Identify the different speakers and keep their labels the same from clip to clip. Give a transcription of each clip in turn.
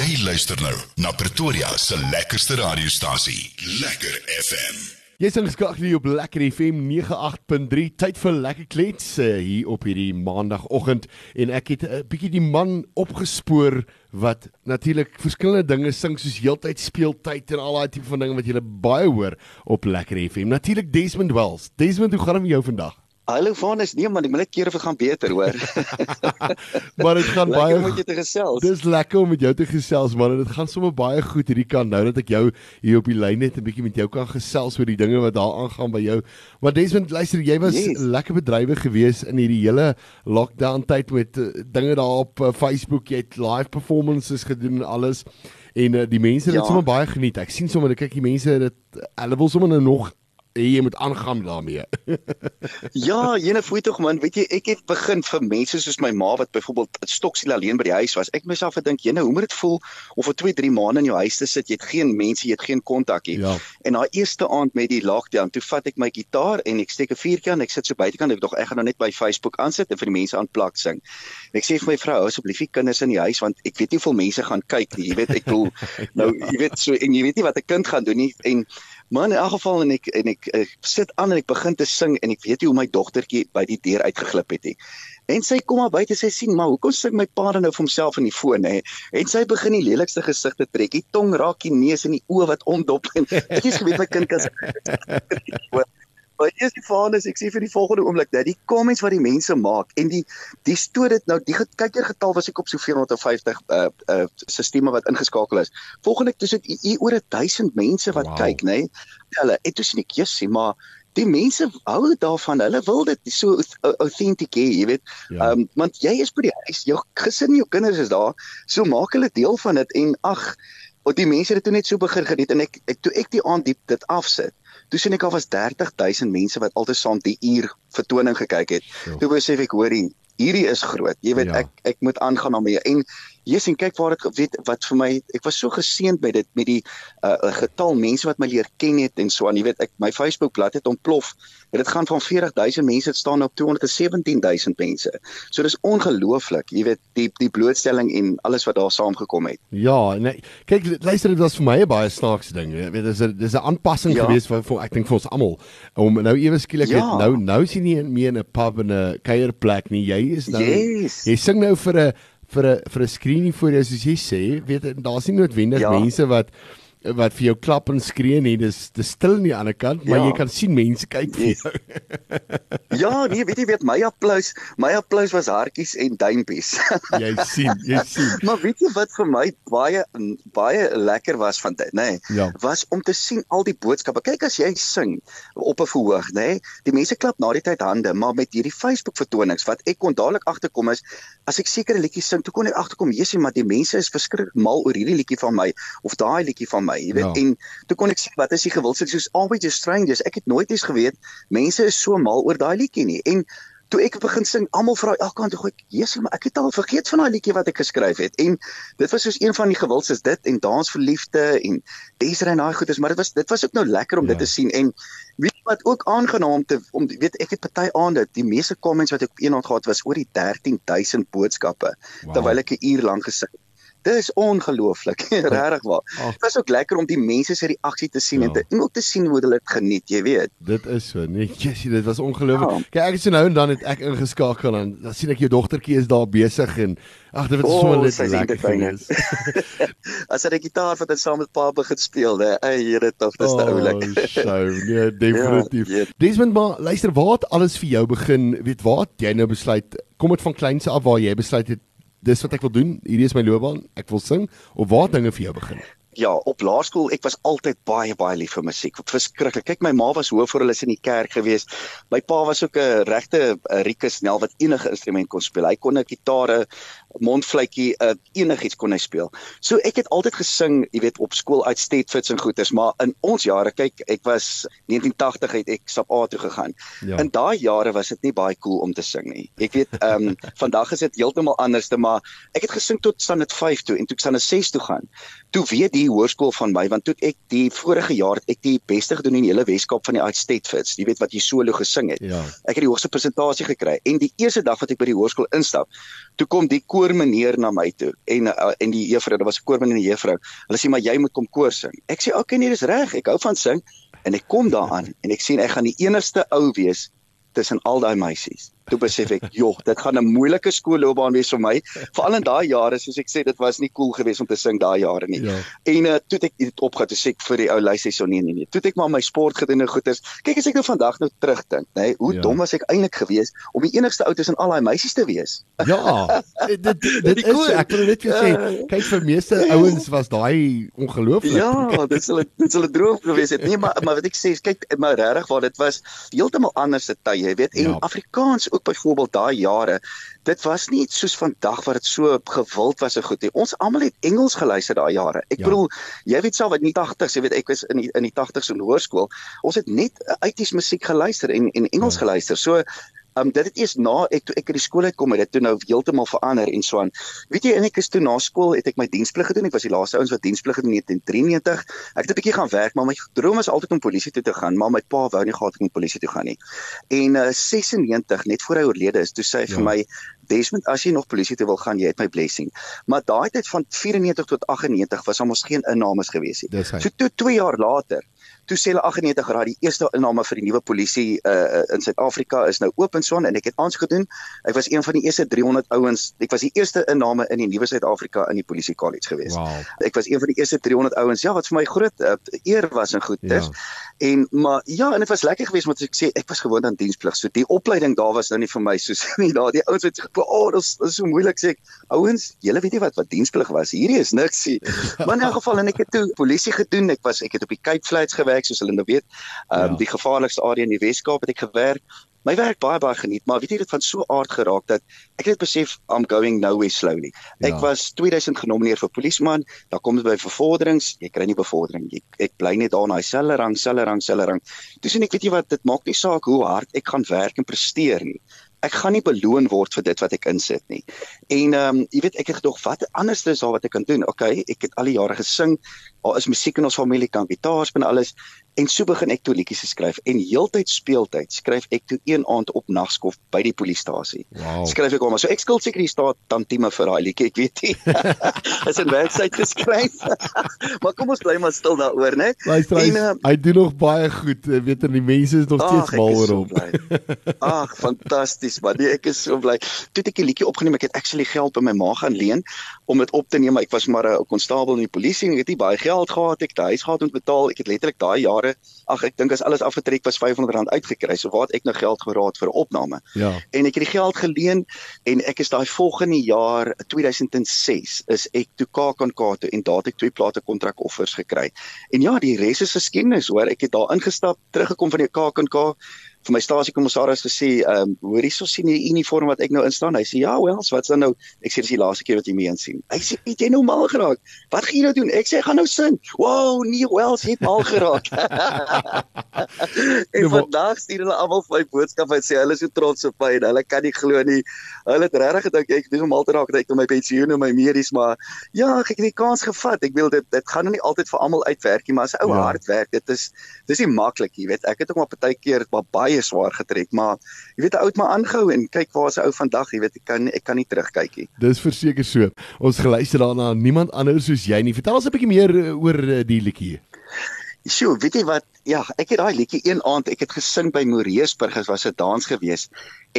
Speaker 1: Jy luister nou na Pretoria se lekkerste radiostasie, Lekker FM.
Speaker 2: Jy's ingeskakel hier op Lekker FM 98.3. Tyd vir lekker klets uh, hier op hierdie maandagooggend en ek het 'n uh, bietjie die man opgespoor wat natuurlik verskillende dinge sing soos heeltyd speeltyd en al daai tipe van dinge wat jy baie hoor op Lekker FM. Natuurlik Desmond Wells. Desmond, hoe gaan dit met jou vandag?
Speaker 3: Hallo Vanus, nee man, ek keer of dit gaan beter, hoor.
Speaker 2: maar dit gaan baie
Speaker 3: om met jou te gesels.
Speaker 2: Dis lekker om met jou te gesels man, dit gaan sommer baie goed hierdie kant nou dat ek jou hier op die lyn net 'n bietjie met jou kan gesels oor die dinge wat daar aangaan by jou. Maar Desmond, luister, jy was yes. lekker bedrywig geweest in hierdie hele lockdown tyd met uh, dinge daar op uh, Facebook, jy het live performances gedoen en alles. En uh, die mense het ja. sommer baie geniet. Ek sien sommer kyk die mense dit hulle wil sommer nou nog jy moet aangaan daarmee.
Speaker 3: ja, jene voet tog man, weet jy, ek het begin vir mense soos my ma wat byvoorbeeld stoksiel alleen by die huis was. Ek myself gedink, jene, hoe moet dit voel of vir 2, 3 maande in jou huis te sit, jy het geen mense, jy het geen kontak nie. Ja. En daai eerste aand met die lockdown, toe vat ek my gitaar en ek steek 'n vuurtjie aan, ek sit so buitekant, ek dog ek gaan nou net by Facebook aansit en vir die mense aanplak sing. En ek sê vir my vrou, asseblief die kinders in die huis want ek weet nie hoeveel mense gaan kyk nie. Jy weet, ek wil nou, jy weet so en jy weet nie wat 'n kind gaan doen nie en Maar in elk geval en ek en ek, ek sit aan en ek begin te sing en ek weet nie hoe my dogtertjie by die deur uitgeglip het nie. En sy kom maar buite sê sien maar hoekom sing my pa dan nou vir homself in die foon hè? En sy begin die lelikste gesigte trek. Die tong raak die neus en die oë wat ondop en ek is geweet my kind kan Maar eers die vader is ek sê vir die volgende oomblik dat die comments wat die mense maak en die die stoor dit nou die kykergetal was ek op so 450 uh uh sisteme wat ingeskakel is. Volgende dis dit hier oor 1000 mense wat wow. kyk, nê? Nee? Hulle het toe sien ek jessie, maar die mense hou daarvan. Hulle wil dit so authentic hê, jy weet. Ehm ja. um, want jy is by die huis, jou gesin, jou kinders is daar, so maak hulle deel van dit en ag, wat die mense het toe net so begin geniet en ek, ek toe ek die aand diep dit afsit Toe sien ek al was 30000 mense wat altesaam die uur vertoning gekyk het. Jo. Toe besef ek hoor hierdie is groot. Jy weet ja. ek ek moet aangaan daarmee en jy sien kyk waar dit weet wat vir my ek was so geseënd by dit met die uh, getal mense wat my leer ken het en so aan jy weet ek my Facebook bladsy het ontplof dit gaan van 40000 mense staan op 217000 mense. So dis ongelooflik, jy weet die die blootstelling en alles wat daar saamgekom het.
Speaker 2: Ja, nee, kyk luister dit was vir my 'n baie snaakse ding. Jy weet dis 'n dis 'n aanpassing ja. geweest vir, vir ek dink vir ons almal om nou ewe skielik ja. nou nou sien nie meer in 'n pub en 'n kuierplek nie. Jy is nou yes. jy sing nou vir 'n vir 'n vir 'n skreenie voor jou soos jy sê, weet daar's nie noodwendig ja. mense wat wat vir jou klap en skree nie dis dis stil aan die ander kant maar ja. jy kan sien mense kyk vir jou.
Speaker 3: Ja nee weet jy weet my applous my applous was hartjies en duimpies
Speaker 2: jy sien jy sien.
Speaker 3: Maar weet jy wat vir my baie baie lekker was van dit nê? Nee, ja. was om te sien al die boodskappe. Kyk as jy sing op 'n verhoog nê nee, die mense klap na die tyd hande maar met hierdie Facebook vertonings wat ek kon dadelik agterkom is as ek sekere liedjies sing toe kon ek agterkom jessie maar die mense is verskriklik mal oor hierdie liedjie van my of daai liedjie van my, jy weet. Ja. En toe kon ek sien wat is die gewildheid soos always just strangers. Ek het nooit eens geweet mense is so mal oor daai liedjie nie. En toe ek begin sing, almal vra elkant toe ek, "Jesus, maar ek het al vergeet van daai liedjie wat ek geskryf het." En dit was soos een van die gewilds is dit en dans vir liefde en Desiree en daai goeders, maar dit was dit was ook nou lekker om ja. dit te sien en weet wat ook aangenaam om te om weet ek het party aande die meeste comments wat ek op een aand gehad was oor die 13000 boodskappe wow. terwyl ek 'n uur lank gesing het. Dis ongelooflik, regtig waar. Dit was ook lekker om die mense se reaksie te sien ja. en te en ook te sien hoe hulle dit geniet, jy weet.
Speaker 2: Dit is so. Nee, jessie, dit was ongelooflik. Ja. Kyk, ek het so nou en dan het ek ingeskakel en dan sien ek jou dogtertjie is daar besig en ag, dit was oh, so net lekker.
Speaker 3: As hy die gitaar wat hy saam met pa begin speel, hè. Ey, Here tog, dis nou oulik.
Speaker 2: So, nee, definitief. Ja, Desmond, maar luister, waar het alles vir jou begin? Weet waar jy nou besluit kom dit van kleinse af waar jy besluit het dis wat ek wil doen. Hierdie is my loopbaan. Ek wil sing of waar dinge vir jou begin.
Speaker 3: Ja, op laerskool ek was altyd baie baie lief vir musiek. Verskriklik. Kyk, my ma was hoof vir hulle in die kerk gewees. My pa was ook 'n regte rieke snel wat enige instrument kon speel. Hy kon 'n gitaar, mondfluitjie, uh, enigiets kon hy speel. So ek het altyd gesing, jy weet, op skool uit Stedfords en goeters, maar in ons jare, kyk, ek was 1980 het ek stap A toe gegaan. Ja. In daai jare was dit nie baie cool om te sing nie. Ek weet, ehm um, vandag is dit heeltemal anderste, maar ek het gesing tot standaard 5 toe en toe ek standaard 6 toe gaan. Toe weet die hoërskool van my want toe ek die vorige jaar het ek die beste gedoen in die hele Weskaap van die Uitstedfits, jy weet wat jy solo gesing het. Ja. Ek het die hoogste persentasie gekry en die eerste dag wat ek by die hoërskool instap, toe kom die koormeneer na my toe en uh, en die juffrou, daar was 'n koormeneer en 'n juffrou. Hulle sê maar jy moet kom koor sing. Ek sê okay nee, dis reg. Ek hou van sing en ek kom daaraan en ek sien ek gaan die enigste ou wees tussen al daai meisies toe besef ek, "Joh, dit gaan 'n moeilike skoolloopbaan wees vir my." Veral in daai jare, soos ek sê, dit was nie cool geweest om te sing daai jare nie. Ja. En uh, toe ek dit opgaan te sê vir die ou luister so nee nee nee. Toe ek maar my sportgedoene goeders. Kyk as ek nou vandag nou terugdink, nê, nee, hoe ja. dom was ek eintlik geweest om die enigste ou tussen al daai meisies te wees.
Speaker 2: Ja. dit dit, dit is cool. ek wil net vir sê, kyk vir meeste ouens was daai ongelooflik.
Speaker 3: Ja, dit sal dit sal 'n droom gewees het. Nee, maar maar wat ek sê, kyk, maar regtig waar dit was heeltemal anders se tye, jy weet, en ja. Afrikaans ook byvoorbeeld daai jare dit was nie soos vandag wat dit so gewild was so goed nie ons almal het Engels geluister daai jare ek ja. bedoel jy weet self wat in die 80s jy weet ek was in die, in die 80s in hoërskool ons het net uitties musiek geluister en en Engels ja. geluister so Um dit het eers na ek toe ek uit die skool uitkom het dit toe nou heeltemal verander en so aan. Weet jy en ek is toe na skool het ek my diensplig gedoen. Ek was die laaste ouens wat diensplig gedoen het in 1993. Ek het 'n bietjie gaan werk, maar my droom was altyd om polisie toe te gaan, maar my pa wou nie gehad ek moet polisie toe gaan nie. En uh 96 net voor hy oorlede is, toe sê hy ja. vir my Desmond, as jy nog polisie toe wil gaan, jy het my blessing. Maar daai tyd van 94 tot 98 was almos geen innames gewees nie. So toe 2 jaar later toe sê hulle 98 graad die eerste inname vir die nuwe polisie uh, in Suid-Afrika is nou oop en son en ek het aansoek gedoen. Ek was een van die eerste 300 ouens. Ek was die eerste inname in die nuwe Suid-Afrika in die polisie college gewees. Wow. Ek was een van die eerste 300 ouens. Ja, wat vir my groot uh, eer was en goed is. Ja. En maar ja, en dit was lekker geweest want ek sê ek was gewoond aan diensplig. So die opleiding daar was nou nie vir my soos nie. Daar die ouens het gesê, "O, oh, dit is so moeilik sê ek. Ouens, julle weet nie wat wat diensplig was. Hierdie is niks nie." Maar in 'n geval en ek het toe polisie gedoen. Ek was ek het op die Cape Flats gewerk soos hulle nou weet. Ehm um, ja. die gevaarlikste area in die Weskaap het ek gewerk. My werk baie baie geniet, maar weet jy dit van so aard geraak dat ek het besef I'm going nowhere slowly. Ek ja. was 2000 genomineer vir polisieman, daar kom dit by vervorderings, jy kry nie bevordering nie. Ek bly net daar in daai selfe rang, selfe rang, selfe rang. Dis en ek weet jy wat dit maak nie saak hoe hard ek gaan werk en presteer nie ek gaan nie beloon word vir dit wat ek insit nie. En ehm um, jy weet ek het gedog wat anders is daar wat ek kan doen. Okay, ek het al die jare gesing. Daar is musiek in ons familie, kan gitaar speel en alles. En so begin ek toe liedjies skryf en heeltyd speeltyd skryf ek toe een aand op nagskof by die polisiestasie. Wow. Skryf ek hom. So ek skuld seker die staat tantieme vir daai liedjie, ek weet nie. is in werksyd geskryf. maar kom ons bly maar stil daaroor, né?
Speaker 2: Luister, hy, uh, hy doen nog baie goed. Jy weet en die mense is nog steeds mal oor hom.
Speaker 3: Ag, fantasties, man. Nee, ek is so bly. Toe ek die liedjie opgeneem, ek het actually geld by my ma gaan leen om dit op te neem. Ek was maar 'n konstabel in die polisie en ek het nie baie geld gehad. Ek het huis gehad om te betaal. Ek het letterlik daai jaar jare. Ag ek dink as alles afgetrek was R500 uitgekry. So waar het ek nou geld geraad vir 'n opname? Ja. En ek het die geld geleen en ek is daai volgende jaar 2006 is ek toe KAKNK toe en daar het ek twee plate kontrakoffers gekry. En ja, die res is geskiedenis hoor. Ek het daar ingestap, teruggekom van die KAKNK vir my stasiekommissaris gesê, ehm, um, hoor hierso sien jy die uniform wat ek nou instaan. Hy sê, "Ja, wel, wat's dan nou?" Ek sê, "Dis die laaste keer wat jy my insien." Hy sê, "Het jy nou mal geraak? Wat gaan jy nou doen?" Ek sê, "Ek gaan nou sing." Wow, nee, wel, jy het mal geraak. en vandag stuur hulle almal vir my boodskap en sê hulle is so trots op my en hulle kan nie glo nie. Hulle het regtig gedink ek doen om al te raak dat ek nou my pensioen en my medies, maar ja, ek het die kans gevat. Ek wil dit dit gaan nou nie altyd vir almal uitwerk nie, maar as ou ja. hard werk, dit is dis nie maklik, jy weet. Ek het ook maar partykeer baie baie swaar getrek, maar jy weet 'n oud maar aangehou en kyk waar is 'n ou vandag, jy weet ek kan ek kan nie terugkyk nie.
Speaker 2: Dis verseker so. Ons geluister daarna niemand anders soos jy nie. Vertel ons 'n bietjie meer eh, oor eh, die liedjie.
Speaker 3: Sjoe, weet jy wat? Ja, ek het daai liedjie een aand, ek het gesing by Moreesburg, dit was 'n dans gewees.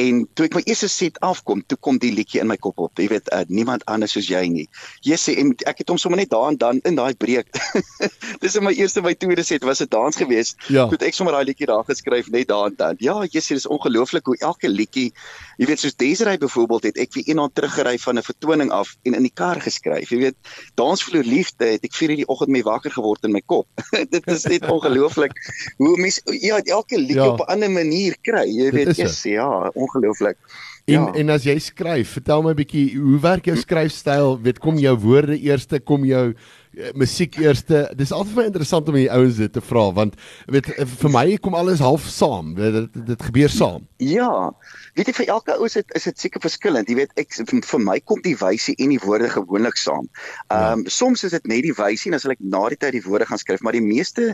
Speaker 3: En toe ek my eerste set afkom, toe kom die liedjie in my kop op. Jy weet, uh, niemand anders soos jy nie. Jesus, en ek het hom sommer net daar en dan in daai breek. Dis in my eerste my tweede set was 'n dans gewees. Ja. Toe ek sommer daai liedjie daar geskryf net daar en dan. Ja, Jesus, dis ongelooflik hoe elke liedjie, jy weet, soos Desiree byvoorbeeld het ek vir eendag teruggery van 'n vertoning af en in die kar geskryf. Jy weet, Dansvloer liefde het ek 4:00 in die oggend mee wakker geword in my kop. Dit is net ongelooflik hoe mens ja, elke liedjie ja. op 'n ander manier kry. Jy weet, yes, ja, ongelooflik.
Speaker 2: En ja. en as jy skryf, vertel my 'n bietjie hoe werk jou skryfstyl? Weet kom jou woorde eerste, kom jou musiek eerste? Dis altyd my interessant om die ouens dit te vra want weet eh, vir my kom alles half saam. Weet, dit dit gebeur saam.
Speaker 3: Ja. Weet jy vir elke ou is dit is dit seker verskillend. Jy weet ek vir my kom die wysie en die woorde gewoonlik saam. Ehm um, ja. soms is dit net die wysie en as ek na die tyd die woorde gaan skryf, maar die meeste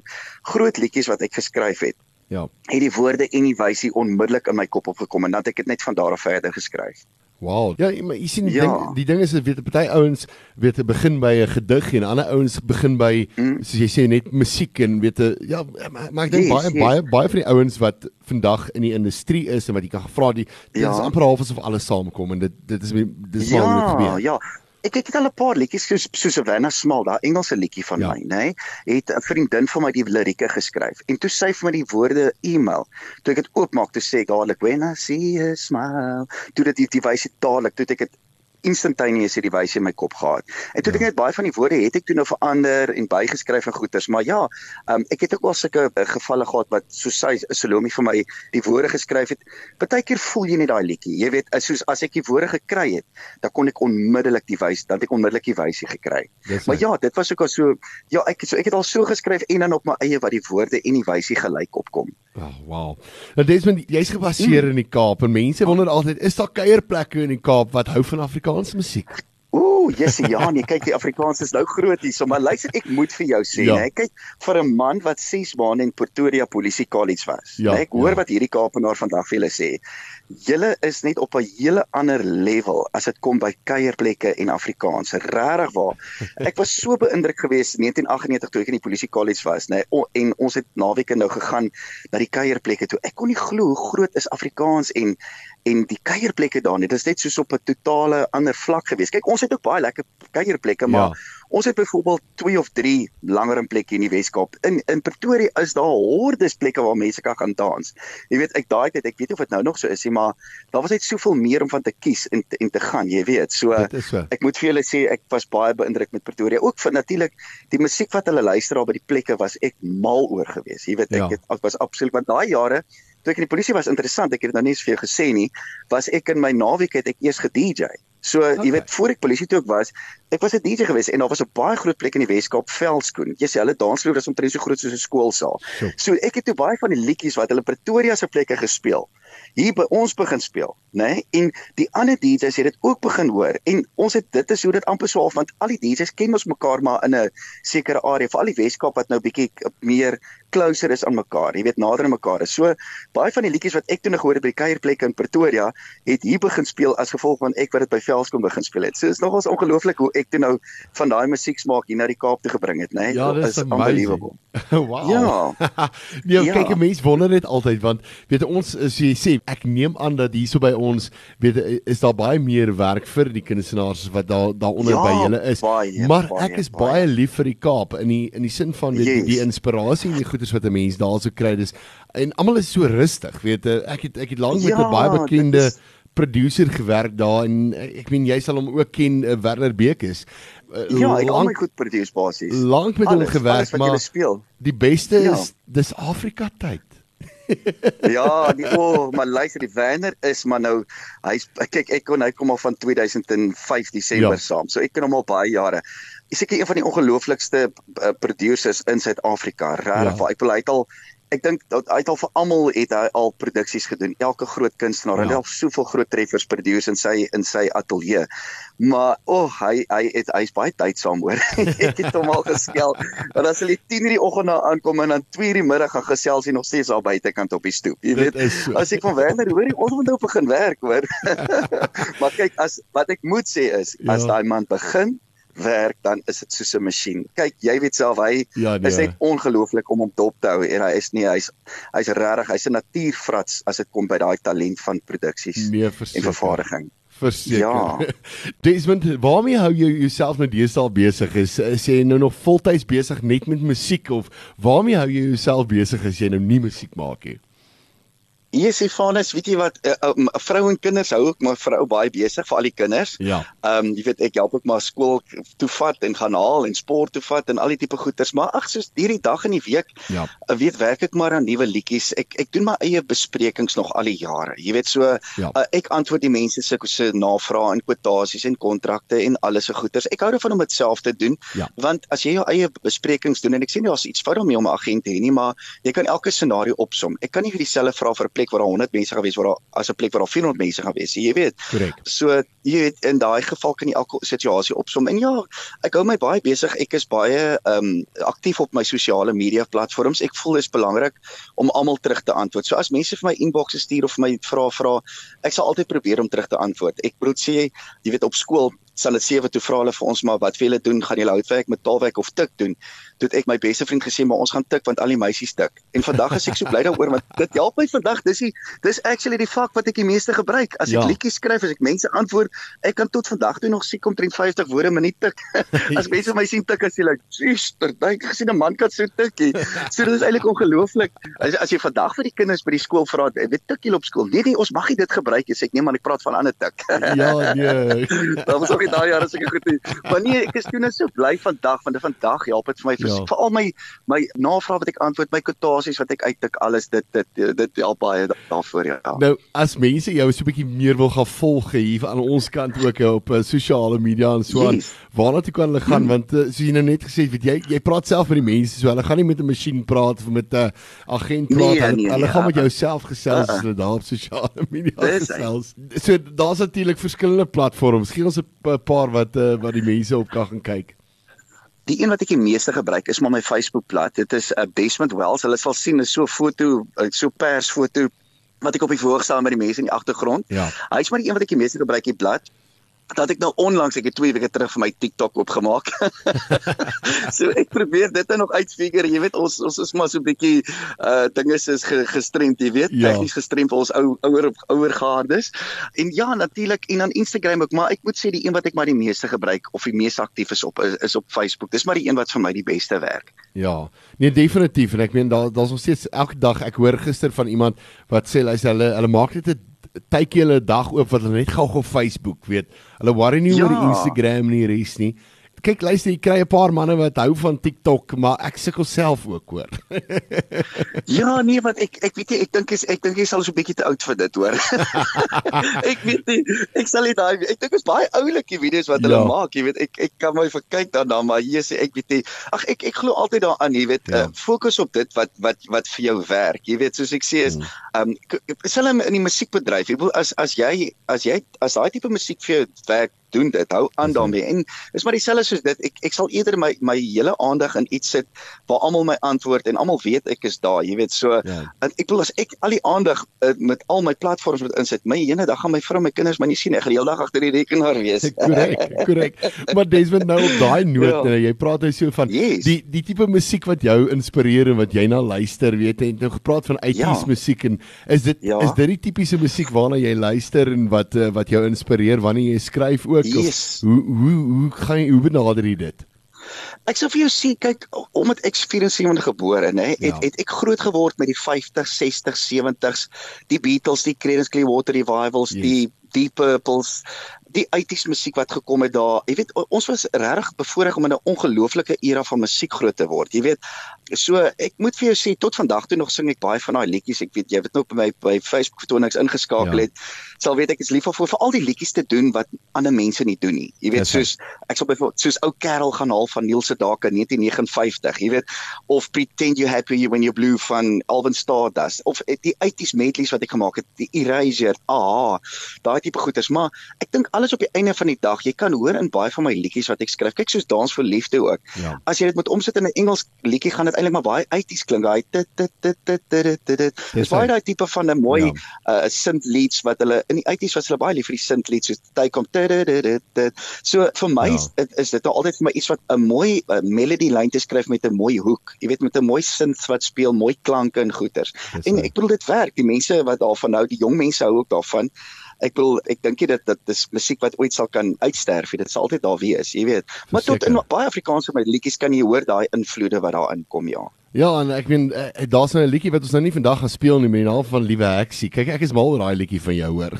Speaker 3: groot liedjies wat ek geskryf het Ja. Het die woorde en die wysie onmiddellik in my kop opgekom en dan het ek dit net van daar af verder geskryf.
Speaker 2: Wow. Ja, maar jy sien die ja. ding die ding is dit weet party ouens weet begin by 'n gedig en ander ouens begin by mm. soos jy sê net musiek en weet te ja maar, maar ek dink yes, baie yes. baie baie van die ouens wat vandag in die industrie is en wat jy kan gevra die dit ja. is amper half asof alles saamkom en dit dit is dis
Speaker 3: ja, maar gebeur. Ja, Ek ek het al 'n paar liedjies soos so Savannah Small, daai Engelse liedjie van ja. my, nê, nee, het 'n vriendin van my die lirieke geskryf. En toe sy vir my die woorde e-mail, toe ek dit oopmaak, toe sê ek dadelik, "When I see a smile," toe dit die, die wyse dadelik, toe ek dit instantaneous hierdie wyse in my kop gehad. En toe ja. dink ek baie van die woorde het ek toe nou verander en bygeskryf en goeters, maar ja, um, ek het ook al sulke uh, gevalle gehad wat so sy Salome vir my die woorde geskryf het. Partykeer voel jy net daai liedjie. Jy weet, soos as ek die woorde gekry het, dan kon ek onmiddellik die wys, dan het ek onmiddellik die wyse gekry. Yes, maar ja, dit was ook al so ja, ek so ek het al so geskryf en dan op my eie wat die woorde en die wyse gelyk opkom.
Speaker 2: Oh, wow. Nou Desmond, jy's gebaseer mm. in die Kaap en mense wonder altyd, is daar kuierplekke in die Kaap wat hou van Afrikaanse musiek?
Speaker 3: Ooh, yes, ja, nee, kyk die Afrikaans is nou groot hier, so maar luister, ek moet vir jou sê, ja. nee, kyk vir 'n man wat 6 maande in Pretoria Polisie College was. Ja, nee, ek hoor ja. wat hierdie Kaapenaar vandag vir julle sê. Julle is net op 'n hele ander level as dit kom by kuierplekke en Afrikaans. Regtig waar. Ek was so beïndruk geweest in 1998 toe ek in die Polisie College was, nee, en ons het naweke nou gegaan na die kuierplekke toe. Ek kon nie glo hoe groot is Afrikaans en en die kuierplekke daar net. Dit is net soos op 'n totale ander vlak gewees. Kyk, ons het ook baie lekker kuierplekke, maar ja. ons het byvoorbeeld 2 of 3 langer in plekke in die Weskaap. In in Pretoria is daar hordes plekke waar mense kan gaan dans. Jy weet, ek daai tyd, ek weet nie of dit nou nog so is nie, maar daar was net soveel meer om van te kies en te, en te gaan, jy weet. So, so ek moet vir julle sê ek was baie beïndruk met Pretoria. Ook vir natuurlik die musiek wat hulle luister daar by die plekke was ek mal oor gewees. Jy weet, ek ja. het ek was absoluut want daai jare toe ek in die polisie was interessant, ek het dit nou nie eens vir jou gesê nie, was ek in my naweek het ek eers ge-DJ. So okay. jy weet voor ek polisie toe ook was, ek was 'n DJ gewees en daar was 'n baie groot plek in die Weskaap, Veldskoen. Jy sê hulle dansvloer is omtrent so groot soos 'n skoolsaal. So. so ek het toe baie van die liedjies wat hulle Pretoria se plekke gespeel hier by ons begin speel, né? Nee? En die ander DJs het dit ook begin hoor en ons het dit is hoe dit amper so half want al die DJs ken ons mekaar maar in 'n sekere area, veral die Weskaap wat nou bietjie meer closer is aan mekaar. Jy weet nader aan mekaar. So baie van die liedjies wat ek toe nog gehoor het by die kuierplekke in Pretoria, het hier begin speel as gevolg van ek wat dit by Velskom begin speel het. So is nogals ongelooflik hoe ek toe nou van daai musieksmaak hier na die Kaap toe gebring het, né? Nee?
Speaker 2: Ja, dit is unbelievable. wow. Ja. nee, ja. kyk, mense wonder dit altyd want weet ons as jy sê ek neem aan dat hierso by ons weet is daar baie meer werk vir die kunstenaars wat daar daaronder ja, by julle is. Baie, maar baie, ek is baie, baie lief vir die Kaap in die in die sin van weet yes. die, die inspirasie en die goeders wat 'n mens daarso kry dis en almal is so rustig weet ek het ek het lank met 'n ja, baie bekende is... producer gewerk daar en ek meen jy sal hom ook ken uh, Werner Bekes.
Speaker 3: Uh, ja, ek al my goed produce basies.
Speaker 2: Lank met hom gewerk maar die beste ja. is dis Afrika tyd.
Speaker 3: ja, die o, oh, maar luister, die Werner is maar nou hy's kyk ek kon hy kom al van 2005 Desember ja. saam. So ek ken hom al baie jare. Seker een van die ongelooflikste uh, producers in Suid-Afrika. Regtig, ja. ek wil hy het al ek dink dat hy het al vir almal het hy al produksies gedoen. Elke groot kunstenaar, ja. hy het al soveel groot treffers produce in sy in sy ateljee. Maar o, oh, hy hy het hy's baie tydsaam hoor. ek het hom al geskel. Want as hy 10:00 die oggend na aankom en dan 2:00 die middag gaan gesels hy nog steeds daar buitekant op die stoep. Jy weet, so. as ek van Werner hoor, ons moet nou begin werk hoor. maar kyk, as wat ek moet sê is, ja. as daai man begin werk dan is dit soos 'n masjien. Kyk, jy weet self hy ja, nee. is net ongelooflik om hom dop te hou en hy is nie hy's hy's regtig, hy's 'n natuurfrats as dit kom by daai talent van produksies nee, en vervaardiging.
Speaker 2: Verseker. Ja. Desmond, waarmee hou jy jouself nou deesdae besig? Is, is jy nou nog voltyds besig net met musiek of waarmee hou jy jouself besig as jy nou nie musiek maak nie?
Speaker 3: Yes, Ifanus, weet jy wat, uh, eh, vrou en kinders hou ook maar vrou baie besig vir al die kinders.
Speaker 2: Ja.
Speaker 3: Ehm um, jy weet ek help ook maar skool toe vat en gaan haal en sport toe vat en al die tipe goeders, maar ag soos hierdie dag in die week, ja. uh, weet werk ek maar aan nuwe liedjies. Ek ek doen my eie besprekings nog al die jare. Jy weet so ja. uh, ek antwoord die mense se se navrae en kwotasies en kontrakte en alles se goeders. Ek hou daarvan om dit self te doen ja. want as jy jou eie besprekings doen en ek nie daar's iets fout jou om 'n agent te hê nie, maar jy kan elke scenario opsom. Ek kan nie vir dieselfde vraag vir plek waar daar 100 mense gaan wees waar daar as 'n plek waar daar 400 mense gaan wees, jy weet.
Speaker 2: Korrek.
Speaker 3: So jy weet in daai geval kan jy elke situasie opsom. En ja, ek hou my baie besig. Ek is baie ehm um, aktief op my sosiale media platforms. Ek voel dit is belangrik om almal terug te antwoord. So as mense vir my inboxe stuur of my vra vra, ek sal altyd probeer om terug te antwoord. Ek bedoel sê jy weet op skool sal dit sewe toe vra hulle vir ons maar wat wil julle doen? Gaan julle houtwerk met taalwerk of tik doen? Toe ek my beste vriend gesê maar ons gaan tik want al die meisies tik. En vandag is ek so bly daaroor want dit help my vandag. Dis die dis actually die vak wat ek die meeste gebruik. As ek ja. liedjies skryf, as ek mense antwoord, ek kan tot vandag toe nog siek omtrent 50 woorde minuut tik. as mense my sien tik as jy like, "Sister, dink gesien 'n man kan so tikkie." So dit is eintlik ongelooflik. As as jy vandag vir die kinders by die skool vra, "Weet tik jy op skool?" Nee nee, ons mag nie dit gebruik nie. Sê ek nee man, ek praat van ander tik.
Speaker 2: ja, nee.
Speaker 3: Daar was ook nie daai jare seker goed nie. Maar nee, ek is toe net so bly vandag want vandag help dit vir my ja. vir al my my navrae wat ek antwoord, my kwotasies wat ek uittik, alles dit dit dit help baie daarvoor ja.
Speaker 2: Nou as mense jou so 'n bietjie meer wil gaan volg hier aan ons kant ook op uh, sosiale media en so aan, yes. waarna toe kan hulle gaan hmm. want uh, soos jy nou net gesê het, weet jy, jy praat self met die mense, so hulle gaan nie met 'n masjien praat of met 'n uh, agent praat, nee, hulle, nee, hulle ja. gaan met jou self gesels uh, uh. daar op sosiale media gesels. So daar's natuurlik verskillende platforms. Gee ons 'n paar wat uh, wat die mense op kan gaan kyk.
Speaker 3: Die een wat ek die meeste gebruik is maar my Facebookblad. Dit is 'n uh, Basement Wells. Hulle sal sien is so 'n foto, so persfoto wat ek op die voorg staan met die mense in die agtergrond.
Speaker 2: Ja.
Speaker 3: Hy's maar die een wat ek die meeste gebruik, die blad dat ek nou onlangs ek het 2 weke terug vir my TikTok oopgemaak. so ek probeer dit nou nog uitfigure. Jy weet ons ons is maar so 'n bietjie uh dinge is gestremd, jy weet, ja. tegnies gestremd vir ons ou ouer ouer gaardes. En ja, natuurlik en dan Instagram ook, maar ek moet sê die een wat ek maar die meeste gebruik of die mees aktief is op is, is op Facebook. Dis maar die een wat vir my die beste werk.
Speaker 2: Ja. Nee, definitief en ek meen daar daar's nog steeds elke dag ek hoor gister van iemand wat sê hulle hulle maak dit 'n tydjie hulle dag oop wat hulle net gou op Facebook weet. Hulle worry nie ja. oor Instagram nie, res nie kyk luister jy kry 'n paar manne wat hou van TikTok maar ek sukkel self ook hoor.
Speaker 3: ja nee wat ek ek weet jy ek dink is ek dink jy sal so 'n bietjie te oud vir dit hoor. ek weet nie ek sal dit daai ek dink is baie oulike video's wat hulle ja. maak jy weet ek ek kan my vir kyk daarna maar hier sê ek weet nie ag ek ek glo altyd daaraan jy weet ja. uh, fokus op dit wat wat wat vir jou werk jy weet soos ek sê is ehm um, hulle in die musiekbedryf jy wil as as jy as jy as daai tipe musiek vir jou werk doen dit hou aan daarmee en is maar dieselfde soos dit ek ek sal eerder my my hele aandag in iets sit waar almal my antwoord en almal weet ek is daar jy weet so ja. ek bedoel as ek al die aandag uh, met al my platforms moet insit my ene dag gaan my vrou my kinders my nie sien ek gaan die hele dag agter die rekenaar wees
Speaker 2: korrek korrek maar dis wat nou op daai noot ja. Nou, jy praat hy so van yes. die die tipe musiek wat jou inspireer en wat jy na luister weet jy het nou gepraat van 80s ja. musiek en is dit ja. is dit die tipiese musiek waarna jy luister en wat uh, wat jou inspireer wanneer jy skryf ook
Speaker 3: yes.
Speaker 2: hoe hoe hoe gaan hoe benader jy dit?
Speaker 3: Ek sou vir jou sê kyk omdat ek 74 gebore nê het, ja. het ek groot geword met die 50s, 60s, 70s, die Beatles, die Creedence Clearwater Revivals, yes. die Deep Purples, die 80s musiek wat gekom het daar. Jy weet ons was regtig bevoorreg om in 'n ongelooflike era van musiek groot te word. Jy weet so ek moet vir jou sê tot vandag toe nog sing ek baie van daai liedjies. Ek weet jy het nou op my by Facebook vertonings ingeskakel ja. het. Sal weet ek is lief vir vir al die liedjies te doen wat ander mense nie doen nie. Jy weet soos ek sal byvoorbeeld soos ou Karel gaan haal van Niels se dake 1959. Jy weet of Pretend You Happy When You're Blue van Alvin Stardust of die 80s medleys wat ek gemaak het, die Erasure. Ah, daai tipe goeders, maar ek dink alles op die einde van die dag, jy kan hoor in baie van my liedjies wat ek skryf, kyk soos Dans vir Liefde ook. Ja. As jy dit moet omsit in 'n Engels liedjie, gaan dit eintlik maar baie uitties klink. Daai dit dit dit dit dit dit. Dis baie daai tipe van 'n mooi ja. uh synth lieds wat hulle in die uitties was hulle baie lief vir die synth lieds soos Take dit. So vir my ja. is, is dit altyd vir my iets wat 'n mooi uh, melody lyn te skryf met 'n mooi hoek. Jy weet met 'n mooi synth wat speel, mooi klanke en goeters. En ek bedoel dit werk. Die mense wat daarvan hou, die jong mense hou ook daarvan ek bedoel ek dink dit dat dit is musiek wat ooit sal kan uitsterf. Dit sal altyd daar wees, jy weet. Maar Verseker. tot in baie Afrikaanse my liedjies kan jy hoor daai invloede wat daarin kom, ja.
Speaker 2: Ja, en ek meen eh, daar's nou 'n liedjie wat ons nou nie vandag gaan speel nie, met die naam van Liewe Heksie. Kyk, ek is mal oor daai liedjie van jou hoor.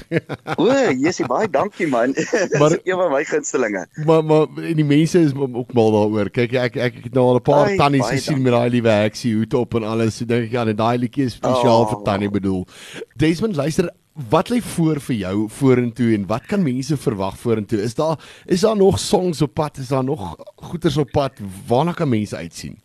Speaker 3: o, Jessie, baie dankie man. maar een van my gunstelinge.
Speaker 2: Maar maar die mense is ook mal daaroor. Kyk, ek ek het nou al 'n paar tannies gesien met daai Liewe Heksie hoed op en alles. So dink ek ja, net daai liedjie is spesiaal oh. vir tannie bedoel. Desmond, luister, wat lê voor vir jou vorentoe en wat kan mense verwag vorentoe? Is daar is daar nog songs op pad? Is daar nog goeters op pad? Waarna kan mense uitsien?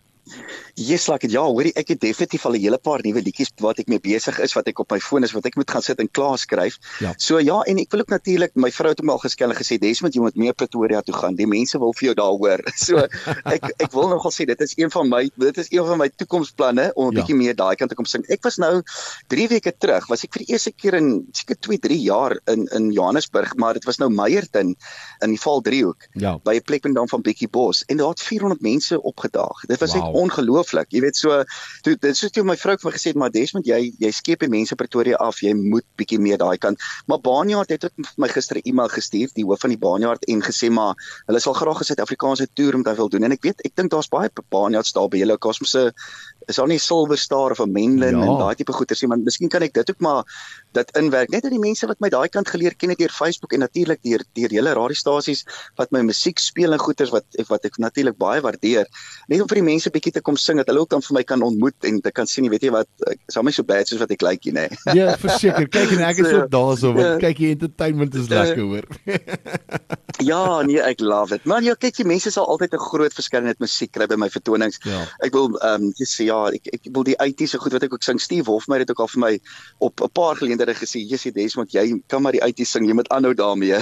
Speaker 3: Yes, like ja, hoorie, ek het definitief al 'n hele paar nuwe liedjies wat ek mee besig is wat ek op my foon is wat ek moet gaan sit en klaar skryf. Ja. So ja, en ek wil ook natuurlik my vrou het hom al geskel en gesê Desmond, jy moet meer Pretoria toe gaan. Die mense wil vir jou daar hoor. So ek ek wil nogal sê dit is een van my dit is een van my toekomsplanne om 'n ja. bietjie meer daai kant te kom sing. Ek was nou 3 weke terug, was ek vir die eerste keer in seker 2, 3 jaar in in Johannesburg, maar dit was nou Meyerton in die Val Driehoek ja. by 'n plek in dan van Bekkie Bos en daar het 400 mense opgedaag. Dit was wow. net ongelooflik. Jy weet so toe dit soos toe my vrou vir my gesê het maar Desmond jy jy skep die mense Pretoria af. Jy moet bietjie meer daai kant. Maar Baanjaard het ook vir my gister 'n e-mail gestuur die hoof van die Baanjaard en gesê maar hulle sal graag 'n Suid-Afrikaanse toer met hy wil doen en ek weet ek dink daar's baie Baanjaards daar by julle kosmose is daar nie Silver Star of 'n Menlyn ja. en daai tipe goeters nie, maar miskien kan ek dit ook maar dit inwerk. Net dat die mense wat my daai kant geleer ken het deur Facebook en natuurlik deur deur hele radiostasies wat my musiek speel en goeters wat wat ek natuurlik baie waardeer. Net om vir die mense bietjie te kom sing dat hulle ook dan vir my kan ontmoet en te kan sien, weet jy wat, is hom nie so bad soos wat ek lyk nie, nê.
Speaker 2: Ja, verseker. Kyk en ek is ook daarso, want kyk die entertainment is lekker hoor.
Speaker 3: ja, nee, ek love it. Man, ja, kyk jy mense sal altyd 'n groot verskeidenheid musiek kry by my vertonings. Ja. Ek wil ehm um, jy sê ja, ek ek wil die 80s so goed wat ek ook sing. Steve Hofmeyer het ook al vir my op 'n paar geleenthede gesê, "Jessie Desmond, jy kan maar die 80s sing. Jy moet aanhou daarmee."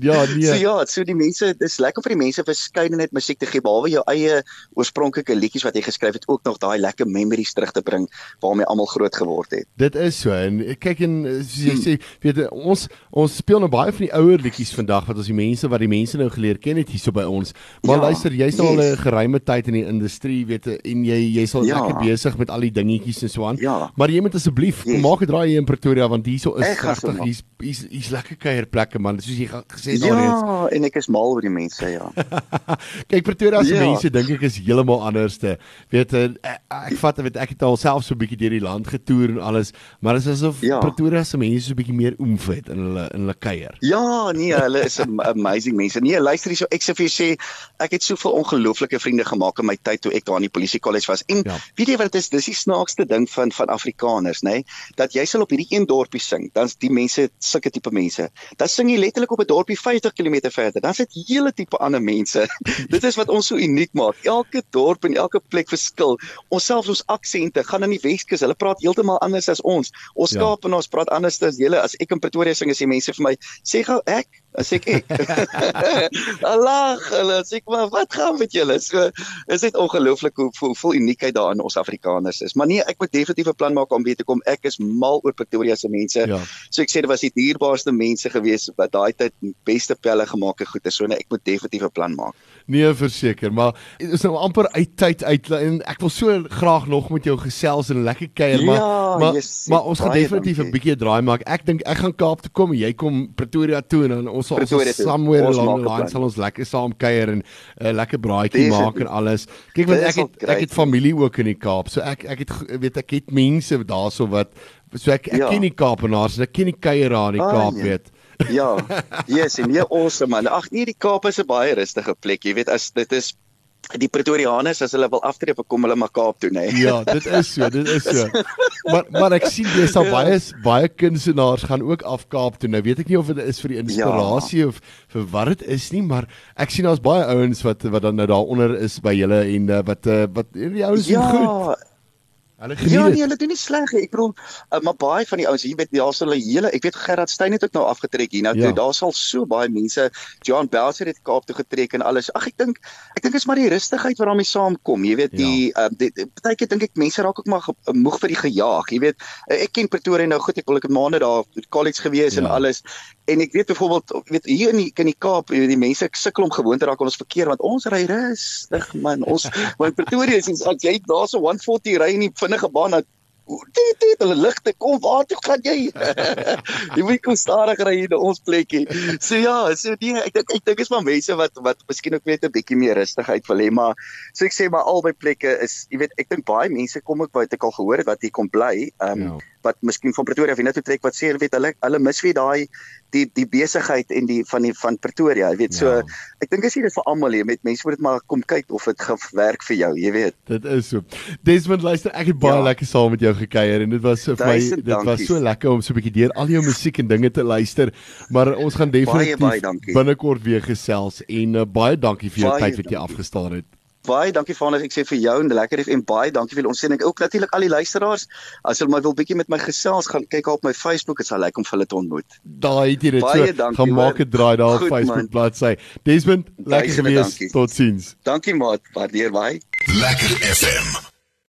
Speaker 2: ja, nee.
Speaker 3: So ja, so die mense, dis lekker vir die mense verskeidenheid musiek te gee behalwe jou eie oorspronklike liedjies wat jy geskryf het, ook nog daai lekker memories terug te bring waarmee almal groot geword het.
Speaker 2: Dit is so en kyk en soos jy hmm. sê, weet ons ons speel nou baie van die ouer liedjies vandag wat ons die mense wat die mense nou geleer ken het hierso by ons. Maar ja, luister, jy's nou yes. al 'n geruime tyd in die industrie, weet en jy jy sal ja. lekker besig met al die dingetjies en so aan. Ja. Maar jy moet asseblief yes. maak 'n draai hier in Pretoria want hierso is regtig hier's hier's hier's lekker kuierplekke man, soos jy gesê het
Speaker 3: ja, alreeds. Ja, en ek is mal oor die mense, ja.
Speaker 2: Kyk Pretoria se ja. mense dink ek is heeltemal anderste. Weet jy, ek, ek vat weet ek het alself so 'n bietjie deur die land getoer en alles, maar dit is asof ja. Pretoria se mense so 'n bietjie meer oomf het in hulle in hulle kuier.
Speaker 3: Ja, nee, hulle is amazing mense. Nee, luister hierso, ek sê vir jou sê, ek het soveel ongelooflike vriende gemaak in my tyd toe ek daar in die polisie kollege was. En ja. weet jy wat dit is? Dis die snaakste ding van van Afrikaners, nê? Nee? Dat jy sal op hierdie een dorpie sing, dan's die mense sulke tipe mense. Dan sing jy letterlik op 'n dorpie 50 km verder. Dan's dit hele tipe ander mense. dit is wat ons so uniek maak. Elke dorp en elke plek verskil. Ons selfs ons aksente gaan in die Weskus, hulle praat heeltemal anders as ons. Ons ja. Kaapenaars praat anders as julle. As ek in Pretoria sing, as jy mense vir my sê gou ek as ek ek. Allah, hulle sê maar wat gaan met julle? So is dit ongelooflik hoe hoe vol uniekheid daar in ons Afrikaners is. Maar nee, ek moet definitief 'n plan maak om weer te kom. Ek is mal oor Pretoria se mense. Ja. So ek sê dit was die dierbaarste mense gewees wat daai tyd beste pelle gemaak het goed. So nee, ek moet definitief 'n plan maak.
Speaker 2: Nee, verseker, maar is nou amper uit tyd uit en ek wil so graag nog met jou gesels en lekker kuier, maar ja, maar, yes, maar ons gaan definitief 'n bietjie draai maak. Ek dink ek gaan Kaap toe kom en jy kom Pretoria toe en ons ons sal ons somewhere along the line sal ons lekker saam kuier en 'n uh, lekker braaitjie maak en alles. Kyk want ek het ek het familie ook in die Kaap. So ek ek het weet ek het mense daarso wat so ek ek ja. ken die Kaapenaars en ek ken die kuieraar in die Kaap weet.
Speaker 3: Ja. Yes, en nee, awesome man. Ag nee, die Kaap is 'n baie rustige plek. Jy weet as dit is die Pretorianers as hulle wil aftree kom hulle maar Kaap toe nê.
Speaker 2: Nee. Ja, dit is so, dit is so. maar maar ek sien jy sal baie baie kunstenaars gaan ook af Kaap toe. Nou weet ek nie of dit is vir die inspirasie ja. of vir wat dit is nie, maar ek sien daar's baie ouens wat wat dan nou daaronder is by julle en uh, wat uh, wat die ouens ja. goed. Ja.
Speaker 3: Hulle geniet Ja, nee, hulle doen nie sleg nie. Ek bedoel, uh, maar baie van die ouens hier weet daar sal hulle hele, ek weet Gerard Steyn het ook nou afgetrek hier nou ja. toe. Daar sal so baie mense, John Belser het Kaap toe getrek en alles. Ag ek dink ek dink is maar die rustigheid wat daarmee saamkom. Jy weet die ja. uh, partykeer dink ek mense raak ook maar moeg vir die gejaag. Jy weet, uh, ek ken Pretoria nou goed. Ek wil ek 'n maand daar college gewees ja. en alles. En ek weet byvoorbeeld, weet hier in die in die Kaap, jy weet die mense sukkel om gewoon te raak aan ons verkeer want ons ry rustig man. Ons maar Pretoria is as jy daar so 140 ry in die vinnige baan nou dit dit hulle ligte kom waar toe gaan jy? Jy moet kom stadig ry in ons plekkie. So ja so die ek dink ek dink is maar mense wat wat miskien ook net 'n bietjie meer rustigheid wil hê maar so ek sê maar albei plekke is jy weet ek dink baie mense kom ook wat ek al gehoor het wat hier kom bly. Um, ja wat miskien van Pretoria of net toe trek wat sê weet hulle hulle mis weer daai die die besigheid en die van die van Pretoria jy weet. So ja. ek dink as jy dit vir almal lê met mense moet dit maar kom kyk of dit gewerk vir jou jy weet.
Speaker 2: Dit is so. Desmond luister ek het baie ja. lekker saam met jou gekuier en dit was vir my dit dankies. was so lekker om so 'n bietjie deur al jou musiek en dinge te luister. Maar ons gaan definitief binnekort weer gesels en uh, baie dankie vir jou baie tyd wat jy afgestaan het
Speaker 3: baie dankie Vanig ek sê vir jou en lekker FM baie dankie vir ons sien ek ook natuurlik al die luisteraars. As hulle my wil bietjie met my gesels gaan kyk op my Facebook. Dit sal lekker om hulle te ontmoet.
Speaker 2: Daai het jy dit so gaan maak 'n draai daar op Facebook bladsy. Desmond lekker gewees. totsiens.
Speaker 3: Dankie maat. Waardeer baie
Speaker 1: lekker FM